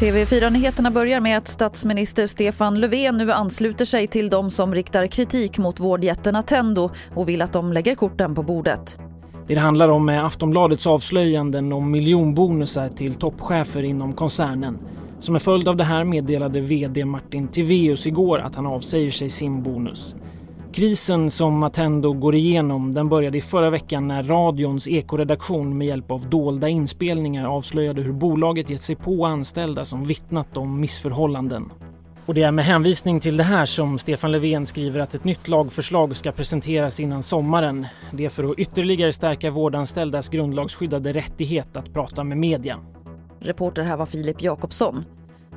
TV4-nyheterna börjar med att statsminister Stefan Löfven nu ansluter sig till de som riktar kritik mot vårdjätten Attendo och vill att de lägger korten på bordet. Det handlar om är Aftonbladets avslöjanden om miljonbonusar till toppchefer inom koncernen. Som en följd av det här meddelade VD Martin Tiveus igår att han avsäger sig sin bonus. Krisen som Attendo går igenom den började i förra veckan när radions ekoredaktion med hjälp av dolda inspelningar avslöjade hur bolaget gett sig på anställda som vittnat om missförhållanden. Och det är med hänvisning till det här som Stefan Löfven skriver att ett nytt lagförslag ska presenteras innan sommaren. Det är för att ytterligare stärka vårdanställdas grundlagsskyddade rättighet att prata med media. Reporter här var Filip Jakobsson.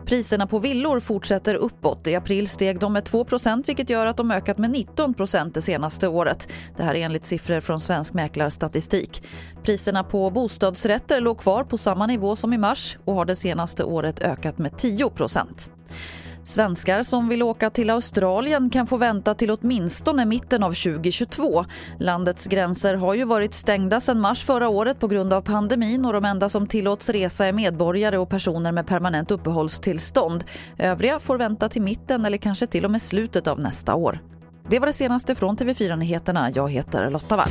Priserna på villor fortsätter uppåt. I april steg de med 2% vilket gör att de ökat med 19% det senaste året. Det här är enligt siffror från Svensk Mäklarstatistik. Priserna på bostadsrätter låg kvar på samma nivå som i mars och har det senaste året ökat med 10 Svenskar som vill åka till Australien kan få vänta till åtminstone mitten av 2022. Landets gränser har ju varit stängda sedan mars förra året på grund av pandemin och de enda som tillåts resa är medborgare och personer med permanent uppehållstillstånd. Övriga får vänta till mitten eller kanske till och med slutet av nästa år. Det var det senaste från TV4 Nyheterna. Jag heter Lotta Wall.